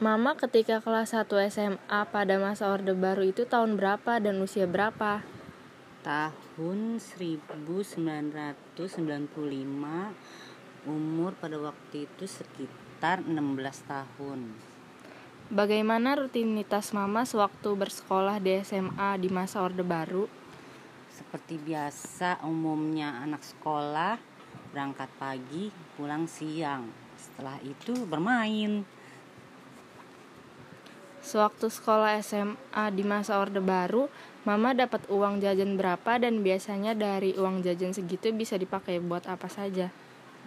Mama ketika kelas 1 SMA pada masa Orde Baru itu tahun berapa dan usia berapa? Tahun 1995 umur pada waktu itu sekitar 16 tahun. Bagaimana rutinitas Mama sewaktu bersekolah di SMA di masa Orde Baru? Seperti biasa umumnya anak sekolah berangkat pagi, pulang siang. Setelah itu bermain. Sewaktu sekolah SMA di masa Orde Baru, Mama dapat uang jajan berapa dan biasanya dari uang jajan segitu bisa dipakai buat apa saja?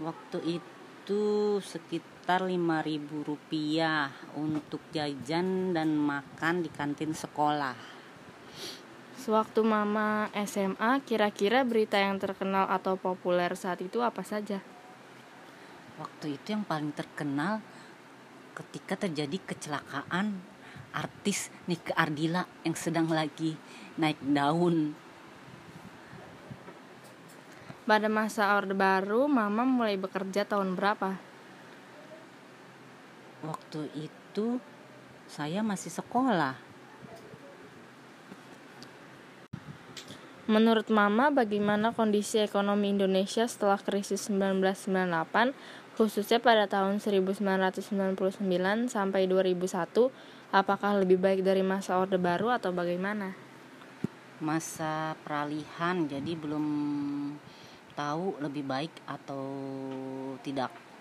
Waktu itu sekitar 5000 rupiah untuk jajan dan makan di kantin sekolah. Sewaktu Mama SMA, kira-kira berita yang terkenal atau populer saat itu apa saja? Waktu itu yang paling terkenal ketika terjadi kecelakaan artis Nike Ardila yang sedang lagi naik daun. Pada masa Orde Baru, Mama mulai bekerja tahun berapa? Waktu itu saya masih sekolah. Menurut Mama, bagaimana kondisi ekonomi Indonesia setelah krisis 1998, khususnya pada tahun 1999 sampai 2001, apakah lebih baik dari masa Orde Baru atau bagaimana? Masa peralihan, jadi belum tahu lebih baik atau tidak.